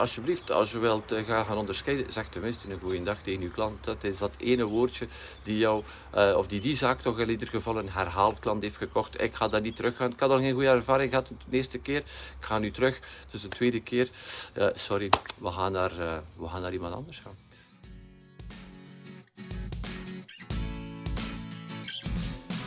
Alsjeblieft, als je wilt uh, gaan onderscheiden, zeg tenminste een goede dag tegen je klant. Dat is dat ene woordje die jou, uh, of die die zaak toch in ieder geval een herhaald klant heeft gekocht. Ik ga dat niet terug gaan. Ik had al geen goede ervaring gehad de eerste keer. Ik ga nu terug. Dus de tweede keer, uh, sorry, we gaan, naar, we gaan naar iemand anders gaan.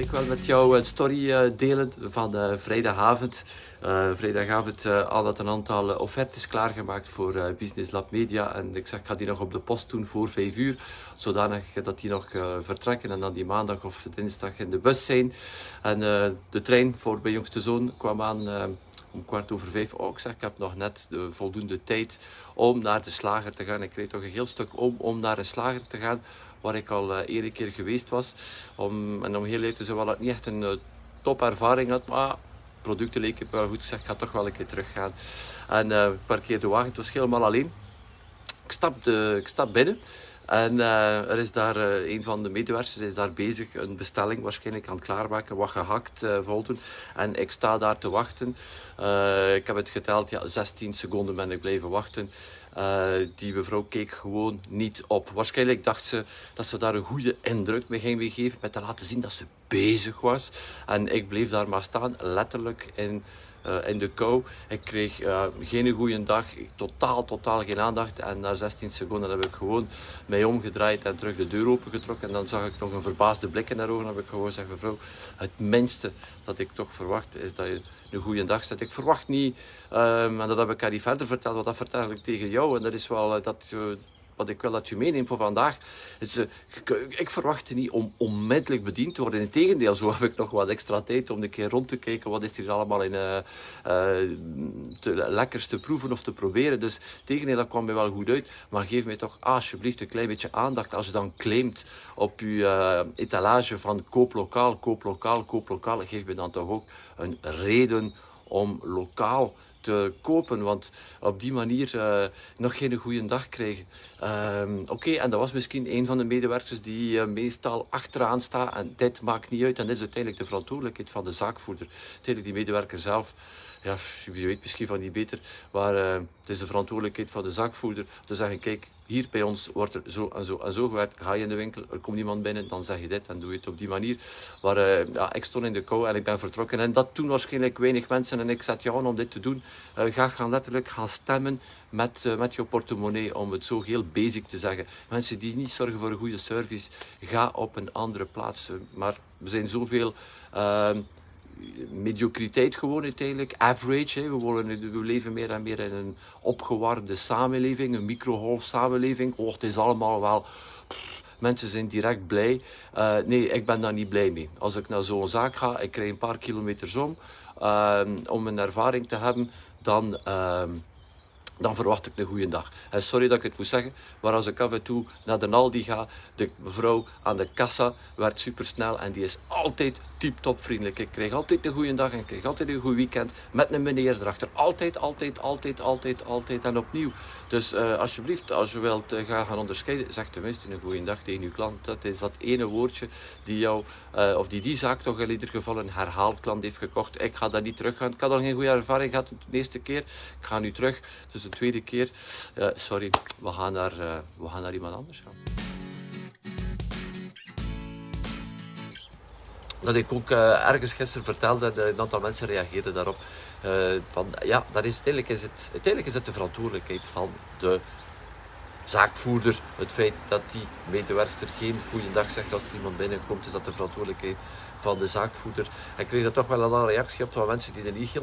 Ik wil met jou een story eh, delen van uh, vrijdagavond. Uh, vrijdagavond al dat een aantal offertes klaargemaakt voor Business Lab Media. En ik zeg, ik ga die nog op de post doen voor 5 uur. Zodanig dat die nog vertrekken en dan die maandag of dinsdag in de bus zijn. En de trein voor mijn jongste zoon kwam aan om kwart over vijf. Oh, ik zeg, ik heb nog net de voldoende tijd om naar de slager te gaan. Ik kreeg toch een heel stuk om om naar een slager te gaan waar ik al eerder keer geweest was. Om, en om heel eerlijk te zijn, wel dat niet echt een uh, topervaring had, maar producten leken wel goed. Ik ik ga toch wel een keer teruggaan. En uh, ik parkeer de wagen, het was helemaal alleen. Ik stap, de, ik stap binnen. En er is daar een van de medewerkers is daar bezig een bestelling waarschijnlijk aan het klaarmaken, wat gehakt uh, voldoen. En ik sta daar te wachten. ik heb het geteld, ja, 16 seconden ben ik blijven wachten. Die mevrouw keek gewoon niet op. Waarschijnlijk dacht ze dat ze daar een goede indruk mee ging geven, met te laten zien dat ze bezig was. En ik bleef daar maar staan, letterlijk in uh, in de kou. Ik kreeg uh, geen goede dag, totaal, totaal geen aandacht. En na 16 seconden heb ik gewoon mij omgedraaid en terug de deur opengetrokken. En dan zag ik nog een verbaasde blik in haar ogen. En heb ik gewoon gezegd, mevrouw, het minste dat ik toch verwacht is dat je een goede dag zet. Ik verwacht niet, um, en dat heb ik niet verder verteld, want dat vertel ik tegen jou. En dat is wel uh, dat wat ik wil dat je meeneemt voor vandaag, uh, ik verwacht niet om onmiddellijk bediend te worden. Integendeel, zo heb ik nog wat extra tijd om een keer rond te kijken wat is hier allemaal in uh, uh, te, lekkers te proeven of te proberen. Dus tegendeel, dat kwam mij wel goed uit. Maar geef mij toch alsjeblieft een klein beetje aandacht als je dan claimt op je etalage van koop lokaal, koop lokaal, koop lokaal. Geef me dan toch ook een reden om lokaal te kopen. Want op die manier uh, nog geen goede dag krijgen. Um, Oké, en dat was misschien een van de medewerkers die uh, meestal achteraan staat. En dit maakt niet uit. En dat is uiteindelijk de verantwoordelijkheid van de zaakvoerder. Uiteindelijk die medewerker zelf ja, je weet misschien van niet beter, maar uh, het is de verantwoordelijkheid van de zaakvoerder te zeggen, kijk, hier bij ons wordt er zo en zo en zo gewerkt. Ga je in de winkel, er komt iemand binnen, dan zeg je dit en doe je het op die manier. Maar uh, ja, ik stond in de kou en ik ben vertrokken. En dat doen waarschijnlijk weinig mensen. En ik zet jou aan om dit te doen. Uh, ga gaan letterlijk gaan stemmen met, uh, met je portemonnee, om het zo heel basic te zeggen. Mensen die niet zorgen voor een goede service, ga op een andere plaats. Maar we zijn zoveel mediocriteit gewoon uiteindelijk, average. Hè. We, worden, we leven meer en meer in een opgewarmde samenleving, een microgolf samenleving. Oh, het is allemaal wel... mensen zijn direct blij. Uh, nee, ik ben daar niet blij mee. Als ik naar zo'n zaak ga, ik krijg een paar kilometers om, uh, om een ervaring te hebben, dan... Uh, dan verwacht ik een goede dag. En sorry dat ik het moet zeggen, maar als ik af en toe naar de Aldi ga, de mevrouw aan de kassa werkt supersnel en die is altijd tip-top vriendelijk. Ik krijg altijd een goede dag en ik krijg altijd een goed weekend met een meneer erachter. Altijd, altijd, altijd, altijd, altijd en opnieuw. Dus uh, alsjeblieft, als je wilt uh, gaan onderscheiden, zeg tenminste een goede dag tegen je klant. Dat is dat ene woordje die jou, uh, of die die zaak toch in ieder geval een herhaald klant heeft gekocht. Ik ga dat niet terug gaan. Ik had al geen goede ervaring gehad de eerste keer. Ik ga nu terug. Dus de tweede keer, sorry, we gaan, naar, we gaan naar iemand anders gaan. Dat ik ook uh, ergens gisteren vertelde, en een aantal mensen reageerden daarop. Uh, van, ja, dat is, uiteindelijk, is het, uiteindelijk is het de verantwoordelijkheid van de zaakvoerder. Het feit dat die medewerkster geen goede dag zegt als er iemand binnenkomt, is dat de verantwoordelijkheid van de zaakvoerder. En ik kreeg er toch wel een reactie op van mensen die er niet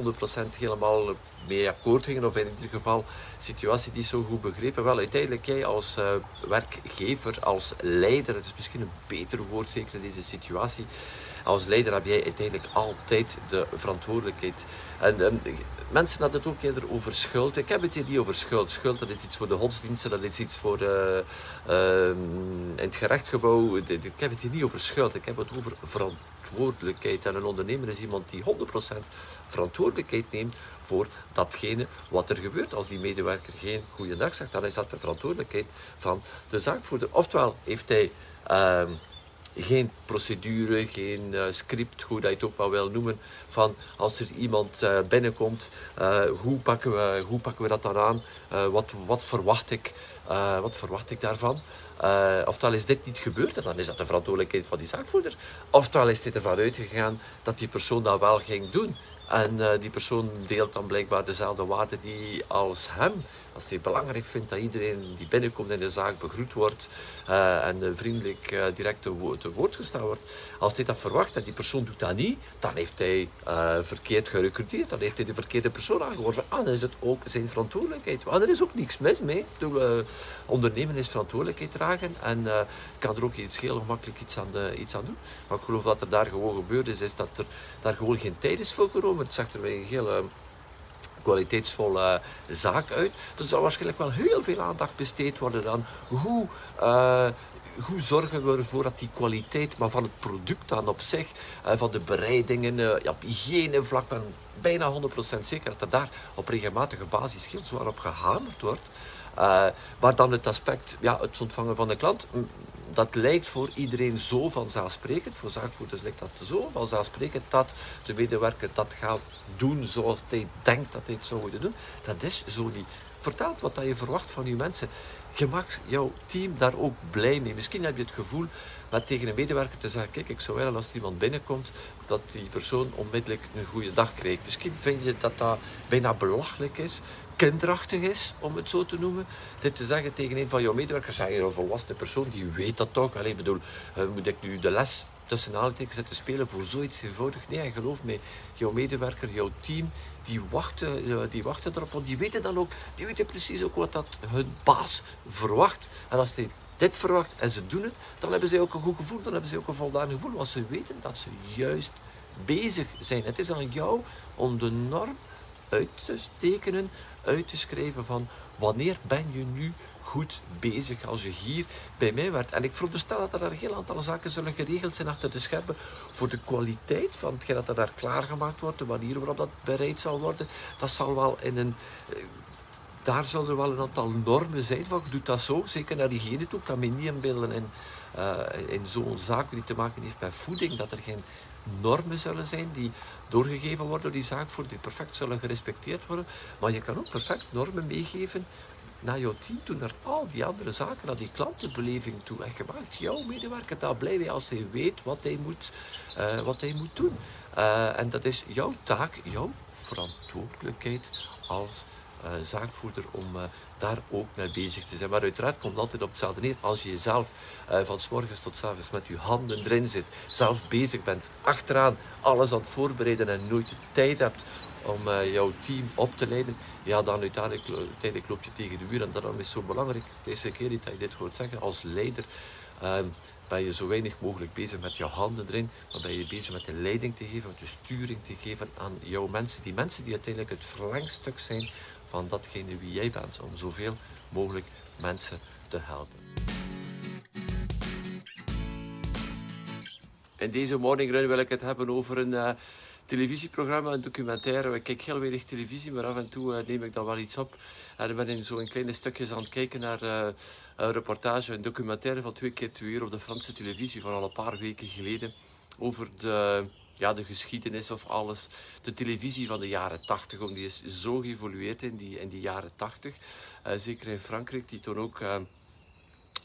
100% helemaal mee akkoord gingen, of in ieder geval situatie niet zo goed begrepen. Wel, uiteindelijk jij als uh, werkgever, als leider, het is misschien een beter woord zeker in deze situatie, als leider heb jij uiteindelijk altijd de verantwoordelijkheid. En um, mensen hadden het ook eerder over schuld. Ik heb het hier niet over schuld. Schuld dat is iets voor de godsdiensten, dat is iets voor uh, uh, in het gerechtsgebouw. Ik heb het hier niet over schuld, ik heb het over verantwoordelijkheid. En een ondernemer is iemand die 100% verantwoordelijkheid neemt voor datgene wat er gebeurt. Als die medewerker geen goede dag zegt, dan is dat de verantwoordelijkheid van de zaakvoerder. Oftewel heeft hij ehm, geen procedure, geen uh, script, hoe dat je het ook maar wil noemen, van als er iemand uh, binnenkomt, uh, hoe, pakken we, hoe pakken we dat dan aan, wat, wat, verwacht ik, wat verwacht ik daarvan. oftewel is dit niet gebeurd en dan is dat de verantwoordelijkheid van die zaakvoerder. Oftewel is dit ervan uitgegaan dat die persoon dat wel ging doen. En die persoon deelt dan blijkbaar dezelfde waarden die als hem als hij belangrijk vindt dat iedereen die binnenkomt in de zaak begroet wordt uh, en vriendelijk uh, direct te, wo te, woord gestaan wordt. Als hij dat verwacht en die persoon doet dat niet, dan heeft hij uh, verkeerd gerecruiteerd. Dan heeft hij de verkeerde persoon aangeworven. Ah, dan is het ook zijn verantwoordelijkheid. Maar er is ook niks mis mee. De, ondernemen is verantwoordelijkheid dragen en kan er ook iets heel gemakkelijk iets aan, de, iets aan doen. Maar ik geloof dat er daar gewoon gebeurd is, is dat er daar gewoon geen tijd is voor genomen. Het zegt er een hele kwaliteitsvolle zaak uit. Er zal waarschijnlijk wel heel veel aandacht besteed worden aan hoe, uh, hoe zorgen we ervoor dat die kwaliteit maar van het product dan op zich, uh, van de bereidingen, uh, ja, op hygiënevlak, ben bijna 100% zeker dat er daar op regelmatige basis heel zwaar op gehamerd wordt. maar dan het aspect, ja, het ontvangen van de klant, dat lijkt voor iedereen zo vanzelfsprekend, voor zaakvoerders lijkt dat zo vanzelfsprekend, dat de medewerker dat gaat doen zoals hij denkt dat hij het zou moeten doen. Dat is zo niet. Vertel wat je verwacht van je mensen. Je mag jouw team daar ook blij mee. Misschien heb je het gevoel met tegen een medewerker te zeggen: Kijk, ik zou willen als iemand binnenkomt, dat die persoon onmiddellijk een goede dag krijgt. Misschien vind je dat dat bijna belachelijk is kinderachtig is, om het zo te noemen. Dit te zeggen tegen een van jouw medewerkers, zeg je een volwassen persoon, die weet dat toch. Alleen bedoel, uh, moet ik nu de les tussen aanhalingstekens zetten spelen voor zoiets eenvoudig? Nee, en geloof mij, jouw medewerker, jouw team, die wachten, uh, die wachten erop. Want die weten dan ook, die weten precies ook wat dat hun baas verwacht. En als die dit verwacht en ze doen het, dan hebben ze ook een goed gevoel, dan hebben ze ook een voldaan gevoel. Want ze weten dat ze juist bezig zijn. Het is aan jou om de norm uit te tekenen, uit te schrijven van wanneer ben je nu goed bezig als je hier bij mij werkt. En ik veronderstel dat er een heel aantal zaken zullen geregeld zijn achter de schermen voor de kwaliteit van hetgeen dat daar klaargemaakt wordt, de manier waarop dat bereid zal worden. Dat zal wel in een... Eh, daar zullen er wel een aantal normen zijn van, doe dat zo, zeker naar hygiëne toe. Ik kan me niet inbeelden in, uh, in zo'n zaak die te maken heeft met voeding, dat er geen normen zullen zijn die doorgegeven worden door die zaakvoerder, die perfect zullen gerespecteerd worden. Maar je kan ook perfect normen meegeven naar jouw team toe, naar al die andere zaken, naar die klantenbeleving toe. En je maakt jouw medewerker daar blij mee als hij weet wat hij moet, uh, wat hij moet doen. Uh, en dat is jouw taak, jouw verantwoordelijkheid als uh, zaakvoerder om daar ook mee bezig te zijn. Maar uiteraard komt het altijd op hetzelfde neer. Als je jezelf uh, van s morgens tot s avonds met je handen erin zit, zelf bezig bent, achteraan alles aan het voorbereiden en nooit de tijd hebt om jouw team op te leiden, ja, dan uiteindelijk, uiteindelijk loop je tegen de muur. En daarom is het zo belangrijk, deze keer dat je dit hoort zeggen, als leider ehm, ben je zo weinig mogelijk bezig met je handen erin, maar ben je bezig met de leiding te geven, met de sturing te geven aan jouw mensen. Die mensen die uiteindelijk het verlengstuk zijn van datgene wie jij bent, om zoveel mogelijk mensen te helpen. In deze morning run wil ik het hebben over een uh, televisieprogramma, een documentaire. Ik kijk heel weinig televisie, maar af en toe uh, neem ik dan wel iets op. En ben in zo'n kleine stukjes aan het kijken naar uh, een reportage, een documentaire van twee keer twee uur op de Franse televisie van al een paar weken geleden. Over de ja, de geschiedenis of alles. De televisie van de jaren 80, die is zo geëvolueerd in die, in die jaren 80. Uh, eh, zeker in Frankrijk, die toen ook.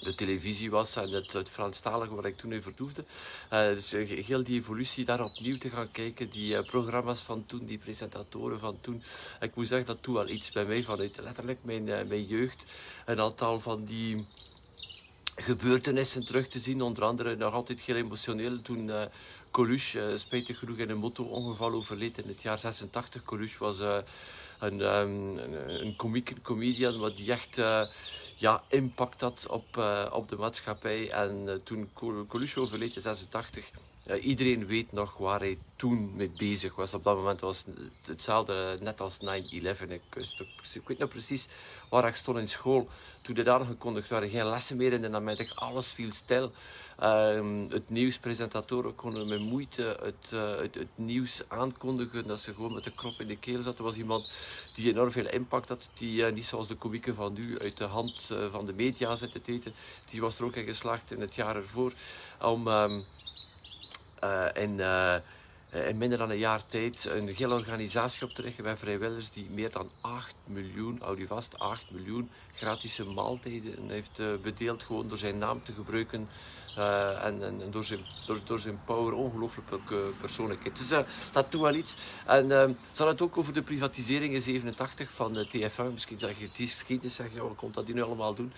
Uh, de televisie was en het, het Franstalige wat ik toen even vertoefde. Uh, dus heel die evolutie daar opnieuw te gaan kijken, die programma's van toen, die presentatoren van toen. Ik moet zeggen dat toen wel iets bij mij vanuit letterlijk mijn, mijn jeugd. Een aantal van die gebeurtenissen terug te zien, onder andere nog altijd heel emotioneel toen Coluche, spijtig genoeg in een moto-ongeval overleed in het jaar 86. Coluche was een, um, een, een comedian wat die echt ja, impact had op, op de maatschappij. En toen Coluche overleed in 86 iedereen weet nog waar hij toen mee bezig was. Op dat moment was het hetzelfde net als 9-11. Ik, ik weet nog precies waar ik stond in school. Toen dit aangekondigd waren, geen lessen meer in de namiddag. Alles viel stil. Um, het nieuwspresentatoren konden met moeite het, uh, het, het, nieuws aankondigen. Dat ze gewoon met de krop in de keel zaten. Er was iemand die enorm veel impact had. Die niet zoals de komieken van nu uit de hand van de media zitten te eten. Die was er ook in geslaagd in het jaar ervoor. Om... Um, uh, in, uh, in minder dan een jaar tijd een hele organisatie op te richten bij vrijwilligers die meer dan 8 miljoen, houd u vast, 8 miljoen gratis maaltijden heeft uh, bedeeld gewoon door zijn naam te gebruiken uh, en, en, door, zijn, door, door zijn power, ongelooflijke persoonlijkheid. Dus uh, dat doet wel iets. En ze het ook over de privatisering in 87 van de TF1. Misschien zeg je, is geschiedenis, zeg je, wat komt dat die nu allemaal doen?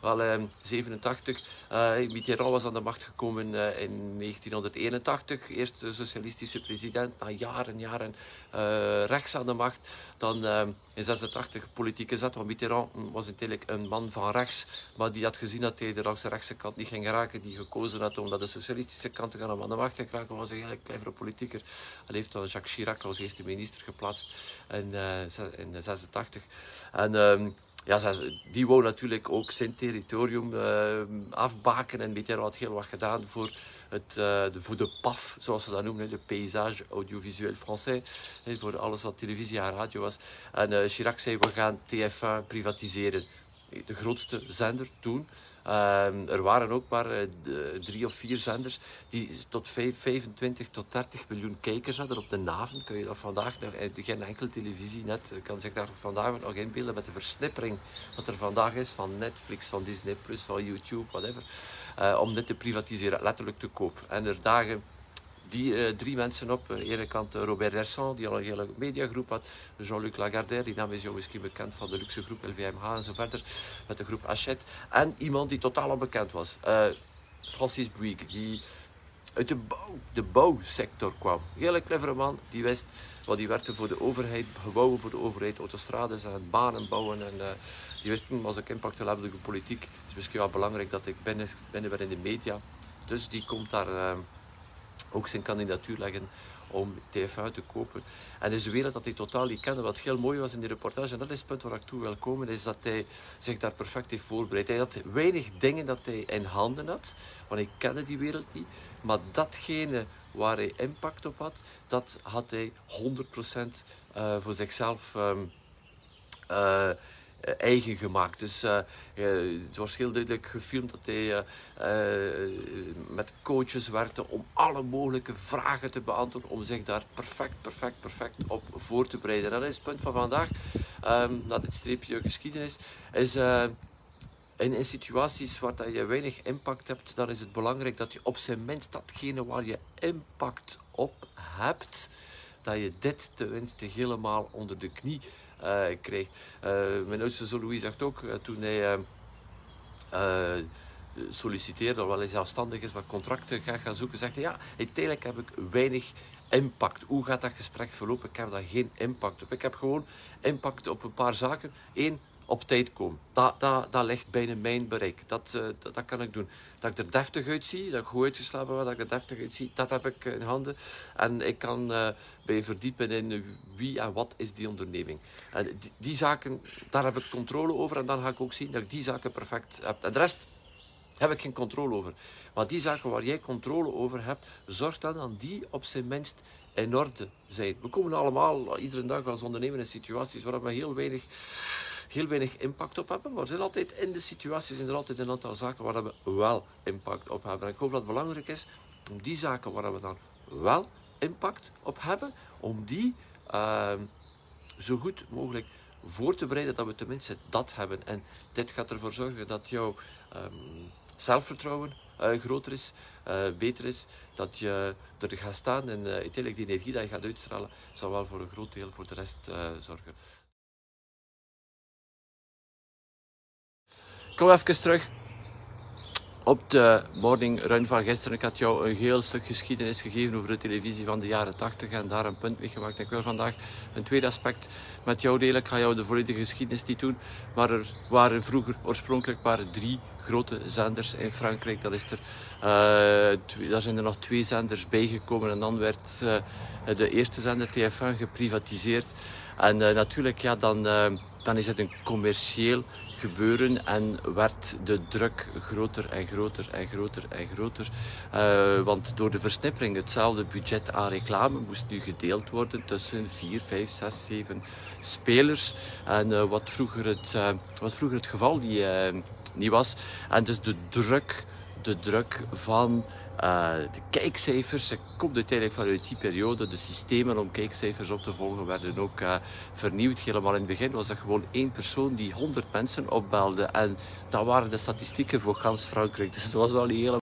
Wel, 87, Mitterrand was aan de macht gekomen in 1981. Eerst de socialistische president, na jaren en jaren rechts aan de macht. Dan in 86 politieke zet, want Mitterrand was natuurlijk een man van rechts, maar die had gezien dat hij de rechtse kant niet ging geraken. Die gekozen had om naar de socialistische kant te gaan aan de macht te geraken, was een hele clevere politicus. Hij heeft Jacques Chirac als eerste minister geplaatst in, uh, in 86. En um, ja, die wou natuurlijk ook zijn territorium uh, afbaken en Mitterrand had heel wat gedaan voor het, uh, de, voor de PAF, zoals ze dat noemen, de Paysage Audiovisuel Français, voor alles wat televisie en radio was. En uh, Chirac zei, we gaan TF1 privatiseren. De grootste zender toen. Uh, er waren ook maar uh, drie of vier zenders die tot 5, 25 tot 30 miljoen kijkers hadden op de naven. Kun je dat vandaag nog, geen enkele televisie net kan zich daar vandaag nog inbeelden met de versnippering wat er vandaag is van Netflix, van Disney+, van YouTube, whatever. Om dit te privatiseren, letterlijk te koop. En er dagen die uh, drie mensen op. Aan de ene kant uh, Robert Dersan, die al een hele mediagroep had. Jean-Luc Lagardère, die naam is jou misschien bekend van de luxe groep LVMH en zo verder. Met de groep Hachette. En iemand die totaal onbekend was. Francis Bouygues, die uit de, de bouwsector kwam. Een hele clevere man, die wist wat die werkte voor de overheid, gebouwen voor de overheid, autostrades en banen bouwen. En, uh, die wist, hm, als ik impact wil hebben op de politiek, is misschien wel belangrijk dat ik binnen, ben in de media. Dus die komt daar ook zijn kandidatuur leggen om TF1 te kopen. En is een wereld dat hij totaal niet kende. Wat heel mooi was in die reportage, en dat is het punt waar ik toe wil komen, is dat hij zich daar perfect heeft voorbereid. Hij had weinig dingen dat hij in handen had, want hij kende die wereld niet. Maar datgene waar hij impact op had, dat had hij 100% uh, voor zichzelf um, uh, eigen gemaakt. Dus uh, het was heel duidelijk gefilmd dat hij met coaches werkte om alle mogelijke vragen te beantwoorden, om zich daar perfect, perfect, perfect op voor te bereiden. En dat is het punt van vandaag, um, na dit streepje geschiedenis, is in, situaties waar dat je weinig impact hebt, dan is het belangrijk dat je op zijn minst datgene waar je impact op hebt, dat je dit tenminste helemaal onder de knie krijgt. Uh, mijn oudste zoon Louis zegt ook, uh, toen hij solliciteerde, wel hij zelfstandig is, wat contracten gaat gaan zoeken, zegt hij, ja, uiteindelijk heb ik weinig impact. Hoe gaat dat gesprek verlopen? Ik heb daar geen impact op. Ik heb gewoon impact op een paar zaken. Eén, op tijd komen. Dat, dat, dat ligt binnen mijn bereik. Dat, uh, dat, dat, kan ik doen. Dat ik er deftig uitzie, dat ik goed uitgeslapen ben, dat ik er deftig uitzie, dat heb ik in handen. En ik kan uh, bij verdiepen in wie en wat is die onderneming. En die, die, zaken, daar heb ik controle over en dan ga ik ook zien dat ik die zaken perfect heb. En de rest heb ik geen controle over. Maar die zaken waar jij controle over hebt, zorg dan dat die op zijn minst in orde zijn. We komen allemaal iedere dag als ondernemer in situaties waar we heel weinig heel weinig impact op hebben. Maar er zijn altijd in de situaties zijn er altijd een aantal zaken waar we wel impact op hebben. En ik hoop dat het belangrijk is om die zaken waar we dan wel impact op hebben, om die uh, zo goed mogelijk voor te bereiden dat we tenminste dat hebben. En dit gaat ervoor zorgen dat jouw um, zelfvertrouwen uh, groter is, uh, beter is, dat je er gaat staan en uh, uiteindelijk die energie die je gaat uitstralen, zal wel voor een groot deel voor de rest zorgen. Kom even terug op de morning run van gisteren. Ik had jou een heel stuk geschiedenis gegeven over de televisie van de jaren 80 en daar een punt mee gemaakt. Ik wil vandaag een tweede aspect met jou delen. Ik ga jou de volledige geschiedenis niet doen, maar er waren vroeger oorspronkelijk waren drie grote zenders in Frankrijk. Dat is er, uh, daar zijn er nog twee zenders bijgekomen en dan werd uh, de eerste zender TF1 geprivatiseerd. En uh, natuurlijk, ja, dan, dan is het een commercieel gebeuren en werd de druk groter en groter en groter en groter. Uh, want door de versnippering, hetzelfde budget aan reclame moest nu gedeeld worden tussen 4, 5, 6, 7 spelers. En uh, wat, vroeger het, uh, wat vroeger het geval niet, niet was. En dus de druk, de druk van uh, de kijkcijfers komt uiteindelijk vanuit die periode. De systemen om kijkcijfers op te volgen werden ook uh, vernieuwd. Helemaal in het begin was dat gewoon één persoon die 100 mensen opbelde. En dat waren de statistieken voor gans Frankrijk. Dus dat was wel een hele.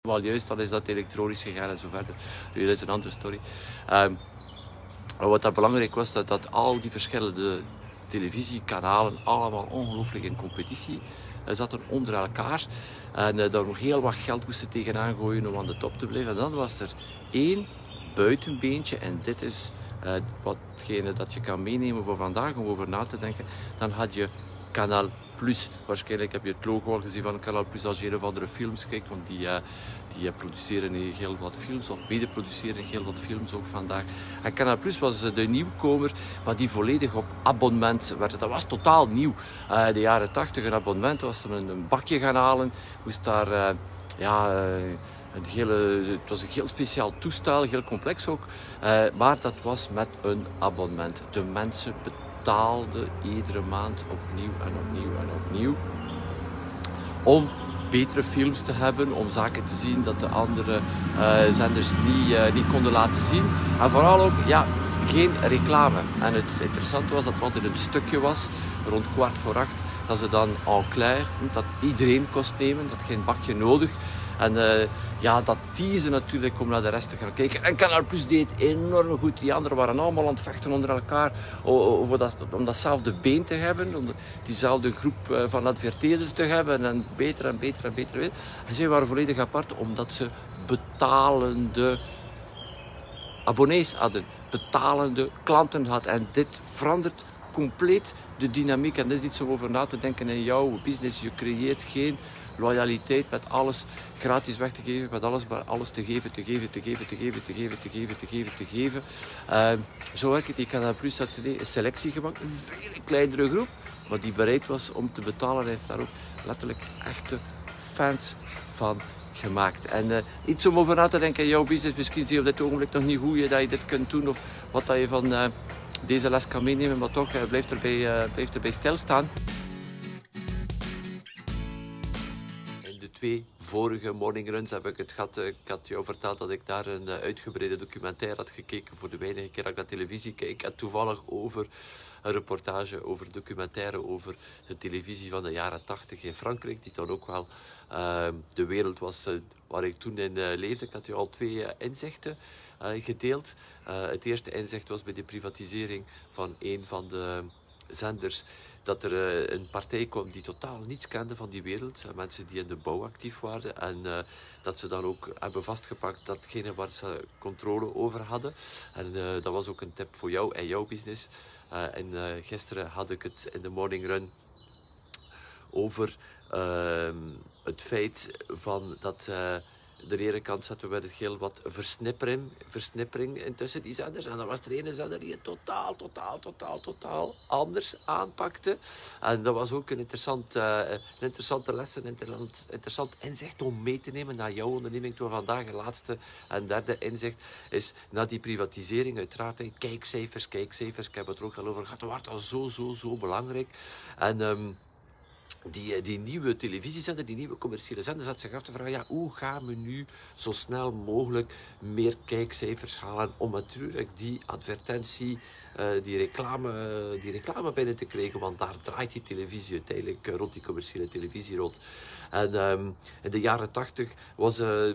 Wel juist, dan is dat elektronisch gegaan en zo verder. Nu, dat is een andere story. Um, wat dat belangrijk was, dat, dat al die verschillende televisiekanalen allemaal ongelooflijk in competitie zaten onder elkaar. En uh, daar nog heel wat geld moesten tegenaan gooien om aan de top te blijven. En dan was er één buitenbeentje. En dit is uh, watgene dat je kan meenemen voor vandaag om over na te denken. Dan had je Canal Plus. Waarschijnlijk heb je het logo al gezien van Canal Plus als je een andere films kijkt. Want die, uh, die produceren heel wat films, of mede produceren heel wat films ook vandaag. En Canal Plus was de nieuwkomer, maar die volledig op abonnement werd. Dat was totaal nieuw. De jaren 80 een abonnement was er een, een bakje gaan halen. Moest daar, ja... Een hele, het was een heel speciaal toestel, heel complex ook. Maar dat was met een abonnement. De mensen betaalden iedere maand opnieuw en opnieuw en opnieuw. Om betere films te hebben, om zaken te zien dat de andere uh, zenders niet, uh, niet konden laten zien. En vooral ook, ja, geen reclame. En het interessante was dat er altijd een stukje was, rond kwart voor acht, dat ze dan en clair, dat iedereen kost nemen, dat geen bakje nodig. En uh, ja, dat teasen natuurlijk om naar de rest te gaan kijken. En Canal Plus deed enorm goed. Die anderen waren allemaal aan het vechten onder elkaar over dat, om datzelfde been te hebben. Om diezelfde groep uh, van adverteerders te hebben. En beter en beter en beter. En zij waren volledig apart omdat ze betalende abonnees hadden. Betalende klanten hadden. En dit verandert compleet de dynamiek. En dit is iets om over na te denken in jouw business. Je creëert geen loyaliteit met alles gratis weg te geven, met alles maar alles te geven, te geven, te geven, te geven, te geven, te geven, te geven, te geven. Uh, zo werkt het. Ik had Plus had een selectie gemaakt, een veel kleinere groep, maar die bereid was om te betalen. Hij heeft daar ook letterlijk echte fans van gemaakt. En uh, iets om over na te denken in jouw business. Misschien zie je op dit ogenblik nog niet hoe je, dat je dit kunt doen of wat dat je van uh, deze les kan meenemen, maar toch uh, blijf, erbij, blijf erbij stilstaan. Twee vorige morningruns heb ik het gehad. Ik had jou verteld dat ik daar een uitgebreide documentaire had gekeken voor de weinige keer dat ik naar televisie kijk. En toevallig over een reportage, over documentaire over de televisie van de jaren 80 in Frankrijk. Die dan ook wel uh, de wereld was uh, waar ik toen in leefde. Ik had je al twee inzichten gedeeld. het eerste inzicht was bij de privatisering van een van de zenders dat er uh, een partij kwam die totaal niets kende van die wereld. Mensen die in de bouw actief waren. En uh, dat ze dan ook hebben vastgepakt datgene waar ze controle over hadden. En dat was ook een tip voor jou en jouw business. en gisteren had ik het in de morning run over ehm, het feit van dat de ene kant zaten we met heel wat versnippering, versnippering intussen die zenders. En dan was er ene zender die het totaal, totaal, totaal, totaal anders aanpakte. En dat was ook een, interessant, een interessante les, een interessant, interessant inzicht om mee te nemen naar jouw onderneming toe. Vandaag een laatste en derde inzicht is na die privatisering uiteraard. Kijkcijfers, kijkcijfers, ik heb het er ook al over gehad. Dat wordt al zo, zo, zo belangrijk. En... Um, die, eh, die nieuwe televisiezender, die nieuwe commerciële zender, zat zich af te vragen, ja, hoe gaan we nu zo snel mogelijk meer kijkcijfers halen om natuurlijk die advertentie die, reclame, die reclame binnen te krijgen, want daar draait die televisie uiteindelijk rond, die commerciële televisie rond. En um, in de jaren tachtig was uh,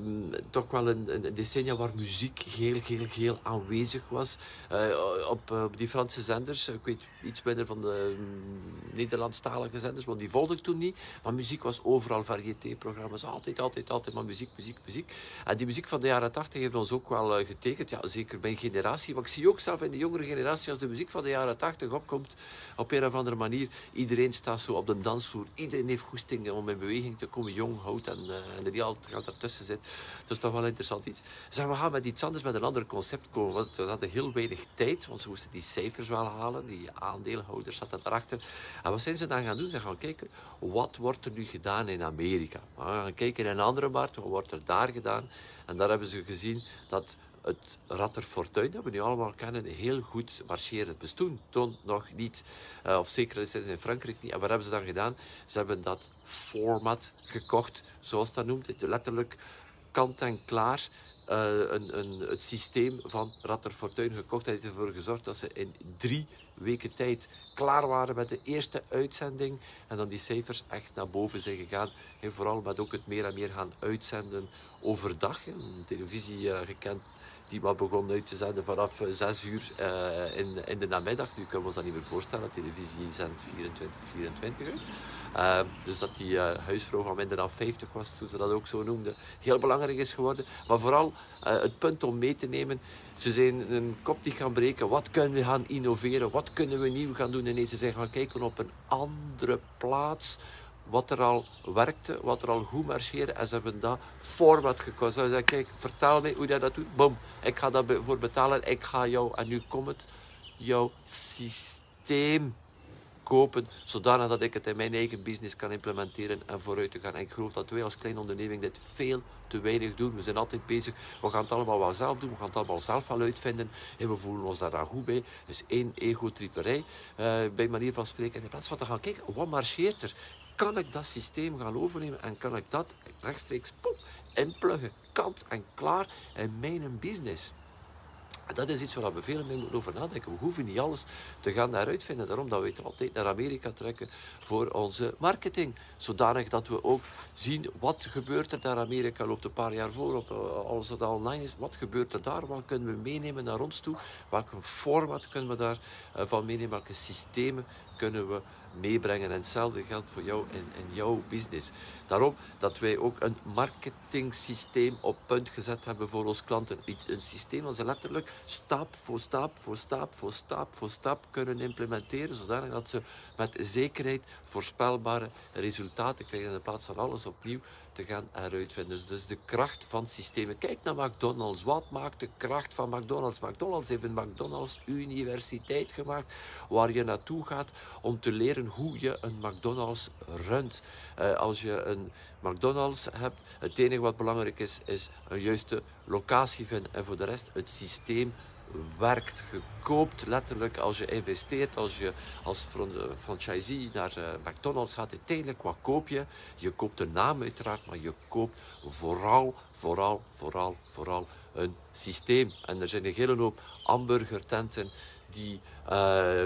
toch wel een, een, decennia waar muziek heel, heel, heel aanwezig was. Uh, op, op, die Franse zenders, ik weet iets minder van de um, Nederlandstalige zenders, want die volgde ik toen niet. Maar muziek was overal, variété-programma's, altijd, altijd, altijd maar muziek, muziek, muziek. En die muziek van de jaren tachtig heeft ons ook wel getekend, ja, zeker mijn generatie. Maar ik zie ook zelf in de jongere generatie, als de muziek van de jaren tachtig opkomt, op een of andere manier, iedereen staat zo op de dansvloer, iedereen heeft goesting om in beweging te komen, jong, oud en, uh, en die altijd ertussen zit. Dat is toch wel interessant iets. Zeg, we gaan met iets anders, met een ander concept komen. We hadden heel weinig tijd, want ze moesten die cijfers wel halen. Die aandeelhouders zaten daarachter. En wat zijn ze dan gaan doen? Ze gaan kijken, wat wordt er nu gedaan in Amerika? We gaan kijken in een andere markt, wat wordt er daar gedaan? En daar hebben ze gezien dat het Ratterfortuin, dat we nu allemaal kennen, heel goed marcheert. Het bestond toen nog niet, uh, of zeker sinds in Frankrijk niet. En wat hebben ze dan gedaan? Ze hebben dat format gekocht, zoals dat noemt. Letterlijk kant en klaar. Uh, een, een, het systeem van Ratterfortuin gekocht. Dat heeft ervoor gezorgd dat ze in drie weken tijd klaar waren met de eerste uitzending. En dan die cijfers echt naar boven zijn gegaan. En vooral met ook het meer en meer gaan uitzenden overdag. Een televisie uh, gekend die wat begon uit te zenden vanaf 6 uur uh, in, in de namiddag. Nu kunnen we ons dat niet meer voorstellen. Televisie zendt 24, 24 uur. Uh, dus dat die uh, huisvrouw van minder dan 50 was, toen ze dat ook zo noemde, heel belangrijk is geworden. Maar vooral het punt om mee te nemen, ze zijn een kop die gaan breken. Wat kunnen we gaan innoveren? Wat kunnen we nieuw gaan doen? En ze zijn gaan kijken op een andere plaats wat er al werkte, wat er al goed marcheerde. En ze hebben dat format gekozen. Ze zeiden, kijk, vertel me hoe jij dat doet. Boom, ik ga daarvoor betalen. Ik ga jou, en nu komt het, jouw systeem kopen, zodanig dat ik het in mijn eigen business kan implementeren en vooruit te gaan. En ik geloof dat wij als kleine onderneming dit veel te weinig doen. We zijn altijd bezig, we gaan het allemaal wel zelf doen, we gaan het allemaal zelf wel uitvinden en we voelen ons daar dan goed bij. Dus één ego-tripperij, uh, bij manier van spreken. In plaats van te gaan kijken, wat marcheert er? Kan ik dat systeem gaan overnemen en kan ik dat rechtstreeks poep, inpluggen, kant en klaar in mijn business. En dat is iets waar we veel meer moeten over nadenken. We hoeven niet alles te gaan daaruit vinden. Daarom dat we altijd naar Amerika trekken voor onze marketing. Zodanig dat we ook zien wat gebeurt er daar. Amerika loopt een paar jaar voor op eh, alles online is. Wat gebeurt er daar? Wat kunnen we meenemen naar ons toe? Welke format kunnen we daar eh, meenemen? Welke systemen kunnen we meebrengen. En hetzelfde geldt voor jou en, en jouw business. Daarom dat wij ook een marketing-systeem op punt gezet hebben voor onze klanten. Een systeem dat ze letterlijk stap voor stap voor stap voor stap voor stap kunnen implementeren, zodat ze met zekerheid voorspelbare resultaten krijgen in plaats van alles opnieuw te gaan eruit vinden. Dus de kracht van systemen. Kijk naar McDonald's. Wat maakt de kracht van McDonald's? McDonald's heeft een McDonald's Universiteit gemaakt waar je naartoe gaat om te leren hoe je een McDonald's runt. Uh, als je een McDonald's hebt, het enige wat belangrijk is, is een juiste locatie vinden en voor de rest het systeem werkt. Je koopt letterlijk als je investeert, als je als franchisee naar uh, McDonald's gaat, uiteindelijk wat koop je? Je koopt de naam uiteraard, maar je koopt vooral, vooral, vooral, vooral een systeem. En er zijn een hele hoop hamburgertenten die... Uh,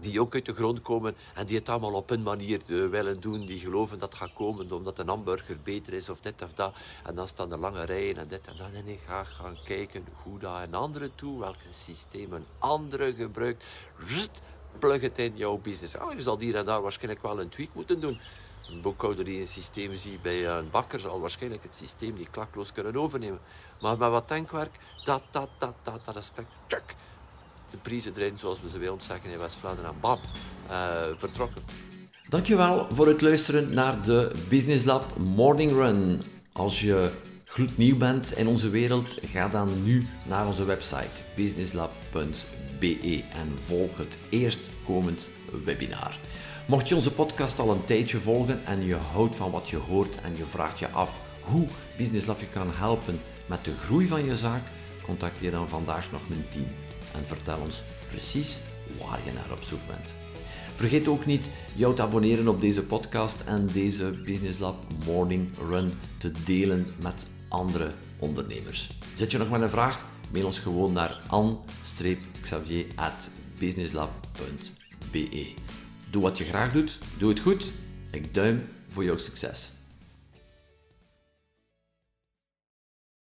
die ook uit de grond komen en die het allemaal op hun manier uh, willen doen, die geloven dat het gaat komen omdat een hamburger beter is of dit of dat. En dan staan er lange rijen en dit en dat. En ik ga gaan kijken hoe dat een andere toe, welke systeem een andere gebruikt. plug het in jouw business. Oh, je zal hier en daar waarschijnlijk wel een tweak moeten doen. Een boekhouder die een systeem ziet bij een bakker zal waarschijnlijk het systeem die klakloos kunnen overnemen. Maar met wat denkwerk, dat, dat, dat, dat, dat aspect, check de prijzen erin, zoals we ze bij ons zeggen in West-Vlaanderen, en bam, uh, vertrokken. Dankjewel voor het luisteren naar de Business Lab Morning Run. Als je gloednieuw bent in onze wereld, ga dan nu naar onze website businesslab.be en volg het eerstkomend webinar. Mocht je onze podcast al een tijdje volgen en je houdt van wat je hoort en je vraagt je af hoe Business Lab je kan helpen met de groei van je zaak, contacteer dan vandaag nog mijn team en vertel ons precies waar je naar op zoek bent. Vergeet ook niet jou te abonneren op deze podcast en deze Business Lab Morning Run te delen met andere ondernemers. Zet je nog met een vraag? mail ons gewoon naar an-xavier.businesslab.be. Doe wat je graag doet, doe het goed. Ik duim voor jouw succes.